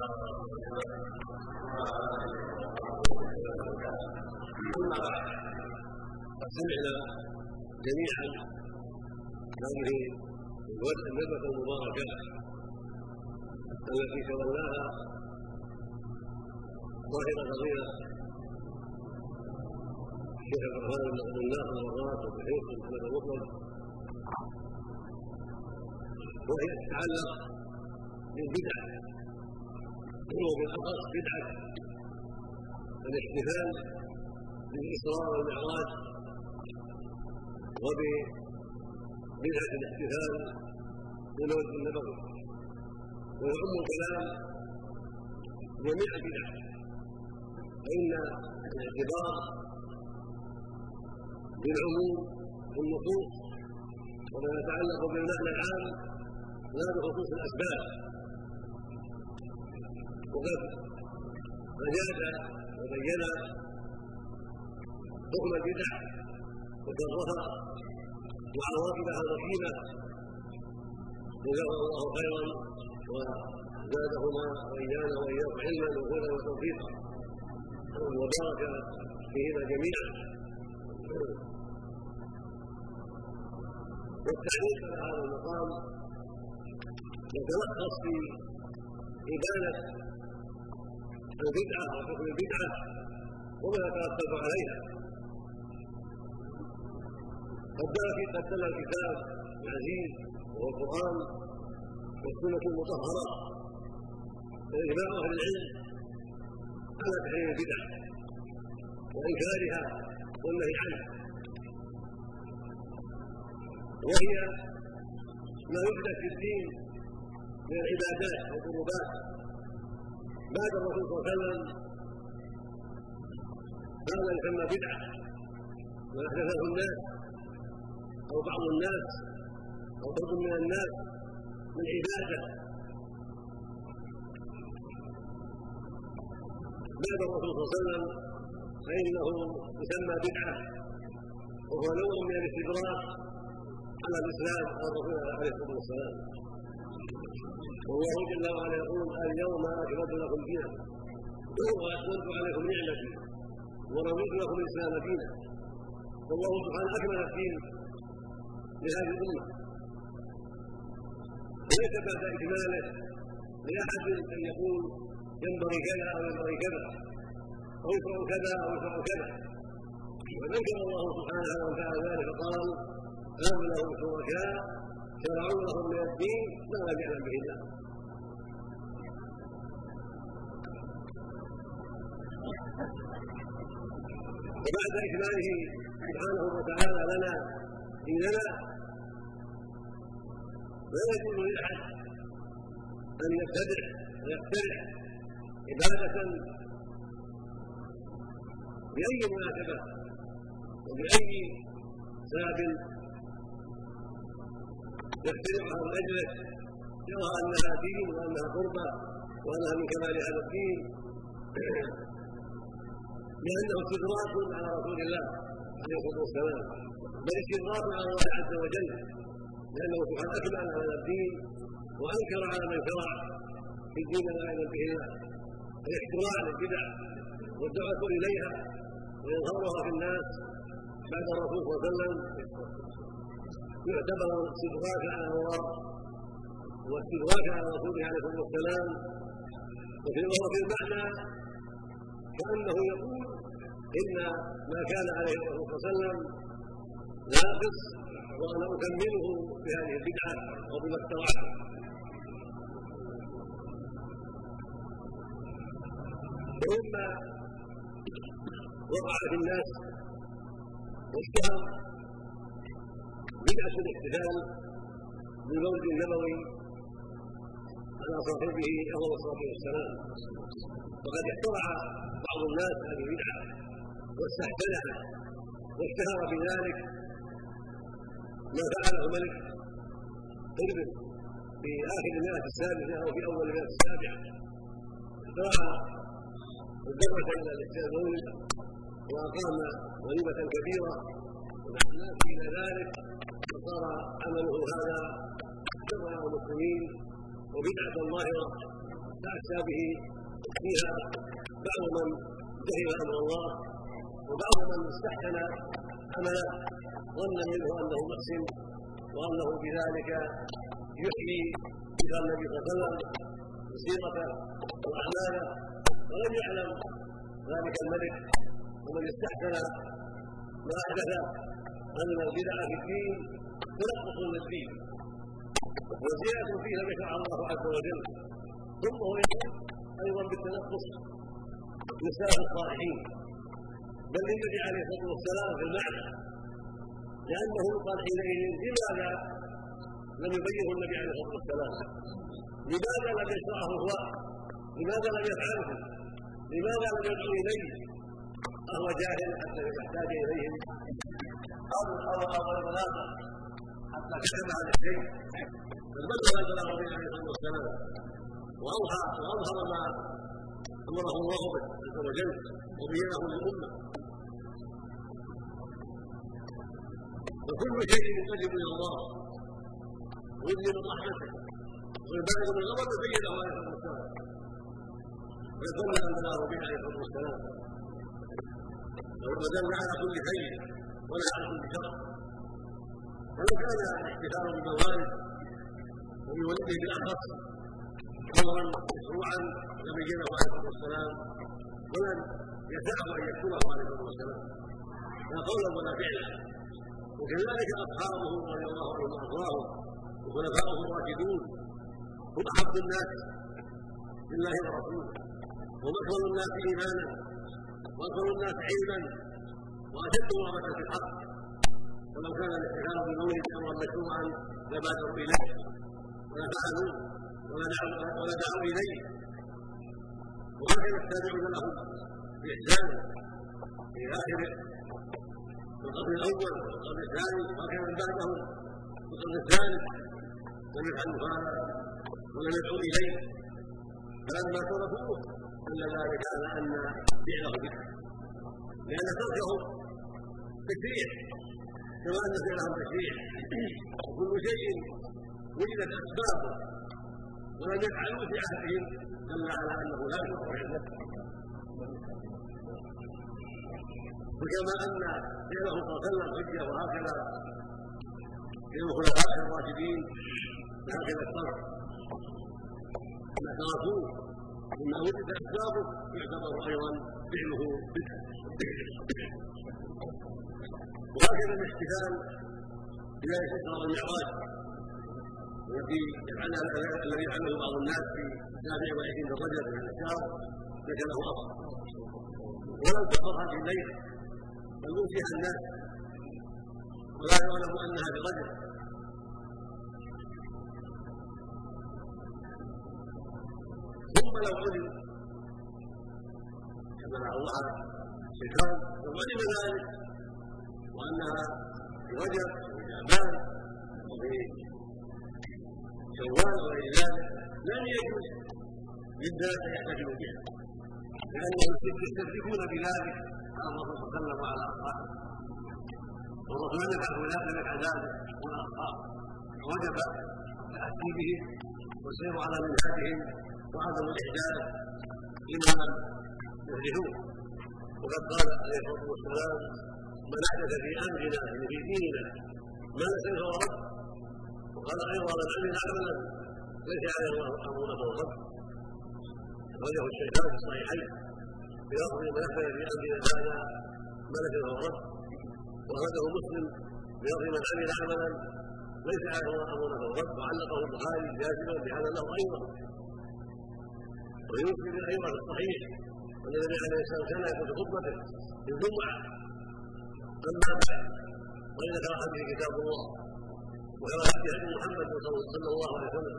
قد سمعنا جميعا هذه الندوة المباركة التي تولاها ظاهر قضية الشيخ عبد الرحمن بن عبد الله الوراث وبحيث محمد المطلق وهي تتعلق بالبدع وبالاخص بدعة. الاحتفال بالاسراء والمعراج وببدعة الاحتفال بالمولد النبوي. ويعم الكلام جميع البدع. فإن الاعتبار بالعموم في النصوص وما يتعلق بالمعنى العام لا بخصوص الأسباب. وقد أجاد وبين حكم البدع وشرها وعواقبها الرحيمة جزاه الله خيرا وزادهما وإيانا وإياكم علما وهدى وتوفيقا. وبارك فيهما جميعا. والتعليق على هذا المقام يتلخص في إبانة البدعة وحكم البدعة وما يترتب عليها. قد دل الكتاب العزيز وهو القرآن والسنة المطهرة. وإجماع أهل العلم على تحريم البدع وإنكارها والنهي عنها. وهي ما يحدث في الدين من العبادات والقربات. بعد الرسول صلى الله عليه وسلم هذا يسمى بدعة ما احدثه الناس أو بعض الناس أو بعض من الناس من عبادة. بعد الرسول صلى الله عليه وسلم فإنه يسمى بدعة وهو نوع من الاستدراك على الإسلام والرسول عليه الصلاة والسلام. والله جل وعلا يقول اليوم أكملت لكم دينكم واتممت عليكم نعمتي. ورضيت لكم الإسلام دينا. والله سبحانه أكمل الدين لهذه الأمة. وليس بعد إكماله. لاحد أن يقول ينبغي كذا أو ينبغي كذا. أو يشرع كذا أو يشرع كذا. وذكر الله سبحانه وتعالى ذلك فقال لهم شركاء شرعوا من الدين ما لم يعلم به الله وبعد إكماله سبحانه وتعالى لنا ديننا لا يجوز لأحد أن يبتدع ويخترع عبادة بأي مناسبة وبأي سبب يخترعها من أجله يرى أنها دين وأنها قربة وأنها من كمال هذا الدين لأنه استدراك على رسول الله عليه الصلاة والسلام بل استدراك على الله عز وجل لأنه سبحانه أكمل هذا الدين وأنكر على من شرع في الدين لا يعلم به الله الاحتراع للبدع والدعوة إليها وإظهارها في الناس بعد الرسول صلى الله عليه وسلم يعتبر استدراكا على الله واستدراكا على رسوله عليه الصلاه والسلام وفي المعنى كأنه يقول إن ما كان عليه الرسول صلى الله عليه وسلم ناقص وأنا أكمله بهذه البدعة وبما اخترعته ولما وقع في الناس واشتهر بدعه الاحتفال بالمولد النبوي على صاحبه أفضل الصلاة والسلام. وقد اخترع بعض الناس هذه البدعة واستحسنها واشتهر بذلك ما فعله ملك قرب في آخر المئة السادسه أو في أول المئة السابعة. اخترع الدعوه إلى الاحتفال المولد وأقام وليمه كبيرة ودعا الناس إلى ذلك. وصار عمله هذا شر على المسلمين وبدعة ظاهره فافتى به فيها بعض من جهل أمر الله وبعض من استحسن عمله ظنا منه أنه محسن وأنه بذلك يحيي مثل النبي صلى الله عليه وسلم سيرته واعماله ولم يعلم ذلك الملك. ومن استحسن ما أحدث أن البدع في الدين تنقص للدين وزيادة فيها شرع الله عز وجل. ثم هو يقول أيضا بالتنقص نساء الصالحين. بل للنبي عليه الصلاة والسلام في المعنى. لأنه قال حينئذ لماذا لم يبينه النبي عليه الصلاة والسلام؟ لماذا لم يشرعه هو؟ لماذا لم يفعله؟ لماذا لم يدعو إليه؟ اهو جاهل حتى يحتاج اليهم أو أو أو حتى كتب هذا الشيء بل بلغ البلاغ النبي عليه الصلاه والسلام واوحى واظهر ما امره الله به عز وجل وبينه للامه وكل شيء يقرب إلى الله ويبين رحمته ويبالغ من غضبه بينه عليه الصلاه والسلام ويدل ان بلغ به عليه الصلاه والسلام ودل على كل خير ولا على كل شر ولو كان الاحتفال بالموالد وبولده بالاخص امرا مشروعا لبينه عليه الصلاة والسلام ولم يسعه ان يكتبه عليه الصلاة والسلام. لا قولا ولا فعلا وكذلك أصحابه رضي الله عنهم وأرضاهم وخلفاؤه الراشدون هم أحب الناس بالله ورسوله. هم اكبر الناس ايمانا واكبر الناس علما وأشد رغبه في الحق. ولو كان الاحتفال بالمولد امرا مشروعا لبادروا اليه ولا فعلوا ولا دعوا ولا دعوا إليه. وهكذا التابعون لهم بإحسان في اخر القرن الأول والقرن الثاني وهكذا من بعدهم القرن الثالث لم يفعلوا هذا ولم يدعوا إليه. فلما تركوه دل ذلك على أن فعله بدعه لأن تركه تشريع كما ان فعلهم تشريع وكل شيء وجدت أسبابه. ولم يفعلوا في عهدهم دل على أنه لا يشرع عنده وكما أن فعله صلى الله عليه وسلم حجة وهكذا. فعل الخلفاء الراشدين هكذا الشرع ما تركوه مما وجد اسبابه يعتبر أيضا فعله بدعة. وهكذا الاحتفال بذلك الاسراء والمعراج التي يفعلها الذي يفعله بعض الناس في السابع والعشرين من رجب من الشهر ليس له اصل ولم تحفظ هذه الليلة بل الناس ولا يعلم أنها برجب ثم لو علم كما الله الشيطان لو علم ذلك. وانها في رجب وفي شعبان وفي شوال وغير ذلك لم يجوز للناس ان يحتفلوا بها. لانهم يستدركون بذلك. على الرسول صلى الله عليه وسلم وعلى أصحابه. والرسول لم يفعل ذلك لم يفعل ذلك. ولا أصحابه وجب التاتي بهم والسير على منهاجهم وعدم الاحداث لما لم يحدثوه وقد قال عليه الصلاة والسلام من أحدث في أمرنا يعني في ديننا ما ليس فهو رد وقال أيضا من عمل عملا ليس عليه أمرنا فهو رد أخرجه الشيخان في الصحيحين. في لفظ من أحدث في أمرنا هذا ما ليس فهو رد وأخرجه مسلم في لفظ من عمل عملا ليس عليه أمرنا فهو رد وعلقه البخاري جازما بهذا له أيضا. ويمكن أيضا في الصحيح ان النبي عليه الصلاه والسلام يقول في خطبته في الجمعة أما بعد وإن ذكر هذه كتاب الله ويرى هدي محمد صلى الله عليه وسلم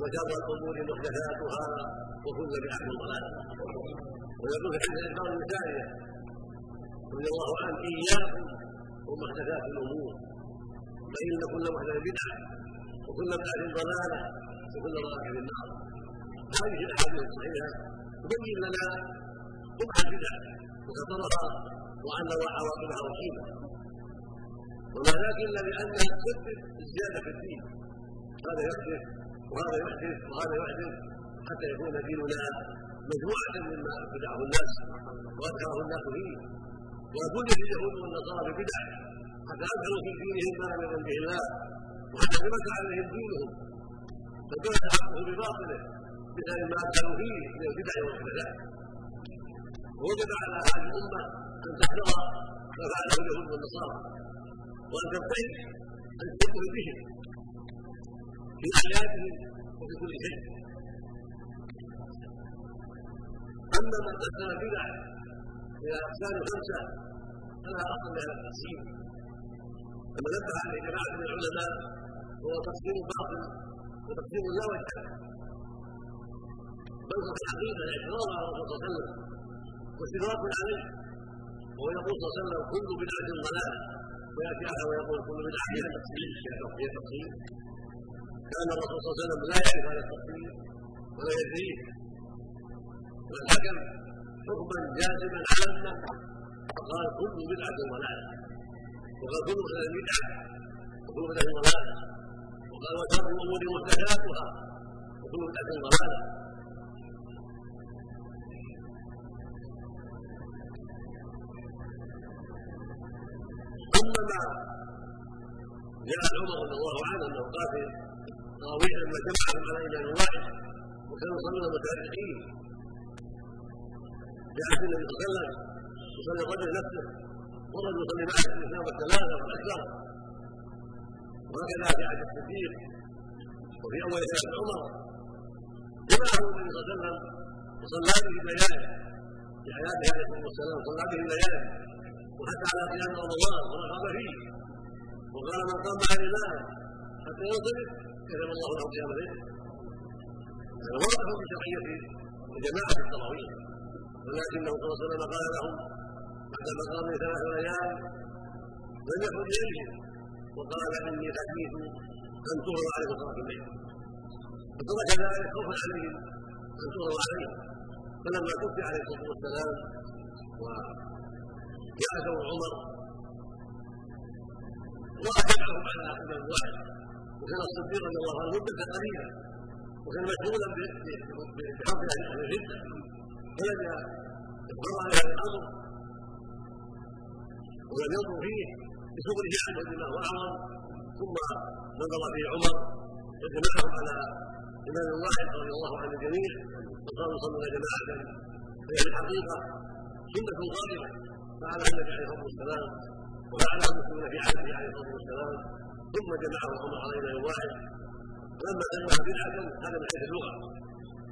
وشر الأمور محدثاتها وكل بدعة ضلالة. ويقول في حديث الانكار النسائيه رضي الله عنه اياكم ومحدثات الأمور فإن كل محدث بدعة وكل بدعة ضلالة وكل ضلالة في النار. هذه الاحاديث الصحيحه تبين لنا قبح البدع وخطرها وان عواقبها وخيمه وما ذاك الا لانها تسبب الزياده في الدين هذا يحدث وهذا يحدث وهذا يحدث حتى يكون ديننا مجموعة مما ابتدعه الناس وأدخله الناس فيه وكل اليهود والنصارى ببدع حتى أدخلوا في دينهم ما لم يرد به الله وحتى ثبت عليهم دينهم فكان حقه بباطله بسبب ما أدخلوا فيه من البدع والمحدثات ووجب على هذه الأمة أن تحذر ما فعله اليهود والنصارى وأن تبتعد عن التشبه بهم في حياتهم وفي كل شيء. أما من قسم البدع إلى أقسام خمسة فلا اصل لها التقسيم. كما نبه عليه جماعة من العلماء هو تقسيم باطل وتقسيم لا وجه له. بل اعتراض على الرسول صلى الله عليه وسلم واستدراك عليه وهو يقول صلى الله عليه وسلم كل بدعه ضلاله وياتي اخر ويقول كل بدعه هي تقسيم هي تقسيم كان الرسول صلى الله عليه وسلم لا يعرف هذا التقسيم ولا يدريه والحكم حكما جازما عاما فقال كل بدعة ضلالة وقال كل بدعة وكل بدعة ضلالة وقال وشر الأمور محدثاتها وكل بدعة ضلالة أما ما جاء عمر رضي الله عنه أنه قال في تراويح لما جمعهم على إمام واحد وكانوا يصلون متاركين عهد النبي صلى الله عليه وسلم يصلي الرجل نفسه والرجل يصلي معه الإسلام الثلاثه والاكثر وهكذا في عهد الصديق وفي أول حياه عمر. جمعه النبي صلى الله عليه وسلم وصلى به الليالي في حياته عليه الصلاه والسلام صلى به الليالي وحتى على قيام رمضان ورغب فيه وقال من قام مع الامام حتى ينصرف كتب الله له قيام الليل هذا في شرعيه جماعة التراويح ولكنه صلى الله عليه وسلم قال لهم بعد مقام ثلاث ليال لم يخرج اليهم وقال اني خشيت ان تغرى عليكم صلاه الليل فترك ذلك خوفا عليهم ان تغرى عليهم فلما توفي عليه الصلاه والسلام ثور عمر وأجمعهم على إمام واحد وكان الصديق رضي الله عنه مدة قليلة وكان مشغولا بحرب أهل الردة فلم يقر على هذا الأمر ولم ينظر فيه بشغله عنه بما هو أعظم ثم نظر فيه عمر وجمعهم على إمام واحد رضي الله عن الجميع وقالوا صلوا جماعة فهي الحقيقة سنة غالبة. فعلها النبي عليه الصلاة والسلام وفعلها المسلمون في عهده عليه الصلاة والسلام ثم جمعهم عمر على إمام واحد ولما سمع بدعة هذا من حيث اللغة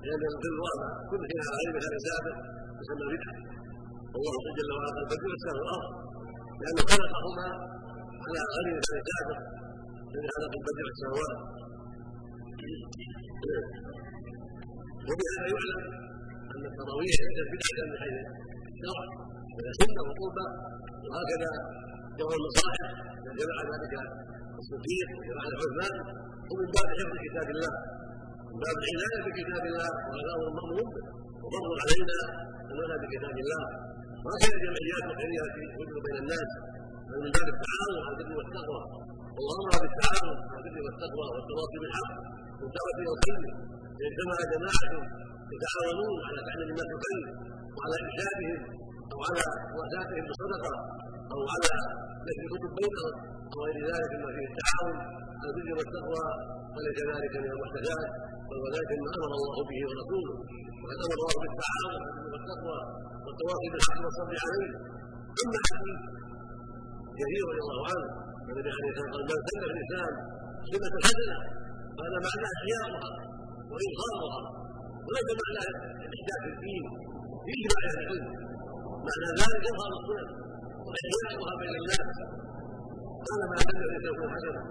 لأن البر كل شيء على غير مثال سابق يسمى بدعة والله جل وعلا قال البدء والسلام والأرض. لأنه خلقهما على غير مثال سابق الذي خلق البدء والسماوات وبهذا يعلم أن التراويح ليست بدعة من حيث الشرع سنة وقربة وهكذا جو المصالح جمع ذلك الصديق وجمع عثمان ومن باب حفظ كتاب الله من باب العناية بكتاب الله وهذا هو المامور وفرض علينا العنايه بكتاب الله. وهكذا الجمعيات الخيريه التي توجد بين الناس بل من باب التعاون على البر والتقوى. أمر بالتعاون على البر والتقوى والتواصي بالحق والدعوه إلى الخير اجتمع جماعة يتعاونون على تعليم الناس الخير وعلى إرشادهم أو على مواساتهم بالصدقه أو على نشر كتب بينهم أو غير ذلك مما فيه التعاون البر والتقوى وليس ذلك من المحدثات بل وذلك ما أمر الله به ورسوله وقد أمر الله بالتعاون والتقوى والتواصي بالحق والصبر عليه. أما حديث جرير رضي الله عنه النبي عليه الصلاة والسلام قال من في الاسلام سنة حسنة قال معناه احياؤها واظهارها وليس معناه الاحداث في الدين يجمع أهل العلم معنى ذلك اظهار السنن واحياؤها بين الناس قال ما ليس يكون حسنا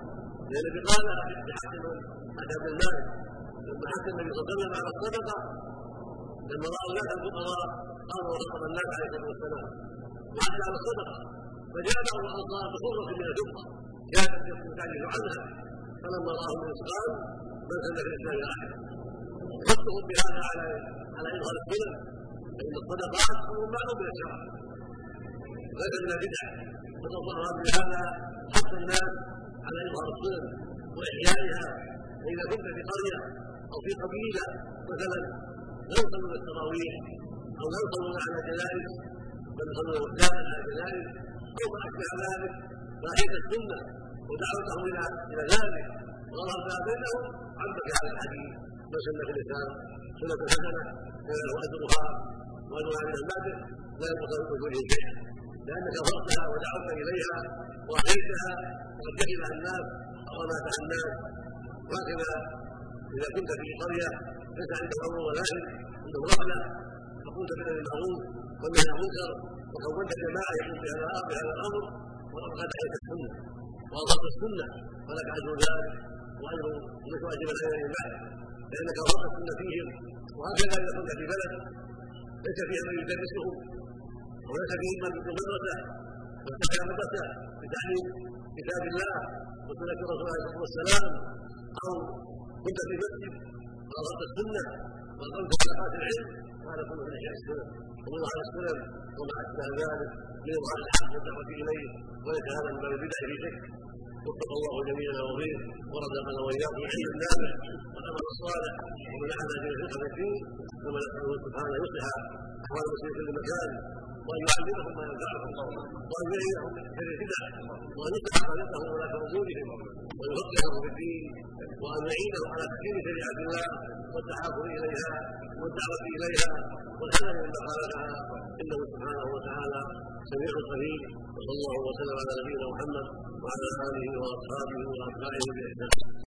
لأن النبي قال بحسن عن عبد المال لما حث النبي صلى الله عليه وسلم على الصدقه لما راى الناس الفقراء قالوا ورقم الناس عليه الصلاه والسلام وحث على الصدقه فجاء بعض الانصار بصره من الفضه كانت تعجز عنها فلما الناس قال من سن في الاسلام احد حثهم بهذا على على اظهار السنن فان الصدقات أمر معلوم من الشرع وليس من البدع. فتصور بهذا حث الناس على اظهار السنن وإحيائها. فإذا كنت في قرية أو في قبيلة مثلا لا يصلون التراويح أو لا يصلون على جنائز بل يصلون رجالا على جنائز أو ما أشبه ذلك فهي السنة ودعوتهم إلى إلى ذلك. وغرضها بينهم عبد هذا الحديث. ما سن في الإسلام سنة حسنة فله اجرها من بعده لا يقصر بوجوده شيئا لأنك فرضتها ودعوت إليها وأحييتها وقد جهلها الناس وماتها الناس. وهكذا إذا كنت في قرية ليس عندك أمر ولا عنده غفله فقلت بالمعروف والنهي عن المنكر وكونت جماعة يكون بهذا الأمر وقد عليك السنة. واظهرت السنة ولك أجر ذلك وأجر مثل اجر بعد لأنك اظهرت السنة فيهم وهكذا إذا كنت في بلد ليس فيها من يدرسهم وليس فيه من مدرسه وفتح مدرسه بتعليم كتاب الله وسنة رسول الله صلى الله عليه وسلم أو كنت في مسجد واظهرت السنة وأقمت حلقات العلم وهذا كله من أشياء السنة. ومن على السنن وما اشبه ذلك من اظهار الحق والدعوة إليه وليس هذا من باب في شك وفق الله جميعا وغيره ورزقنا وإياكم العلم النافع والامر الصالح ومنعنا من الفقه الدين نساله سبحانه يصلح أحوال المسلمين في كل مكان. وان يعلمهم ما ينفعهم وان يعينهم من البدع وأن يصلح خالقهم ولاة امورهم ويفقههم في الدين وان يعينهم على تحكيم شريعه الله والتحاكم إليها والدعوة إليها والحذر مما خالفها إنه سبحانه وتعالى سميع قريب. وصلى الله وسلم على نبينا محمد وعلى آله وأصحابه وأتباعه بإحسان.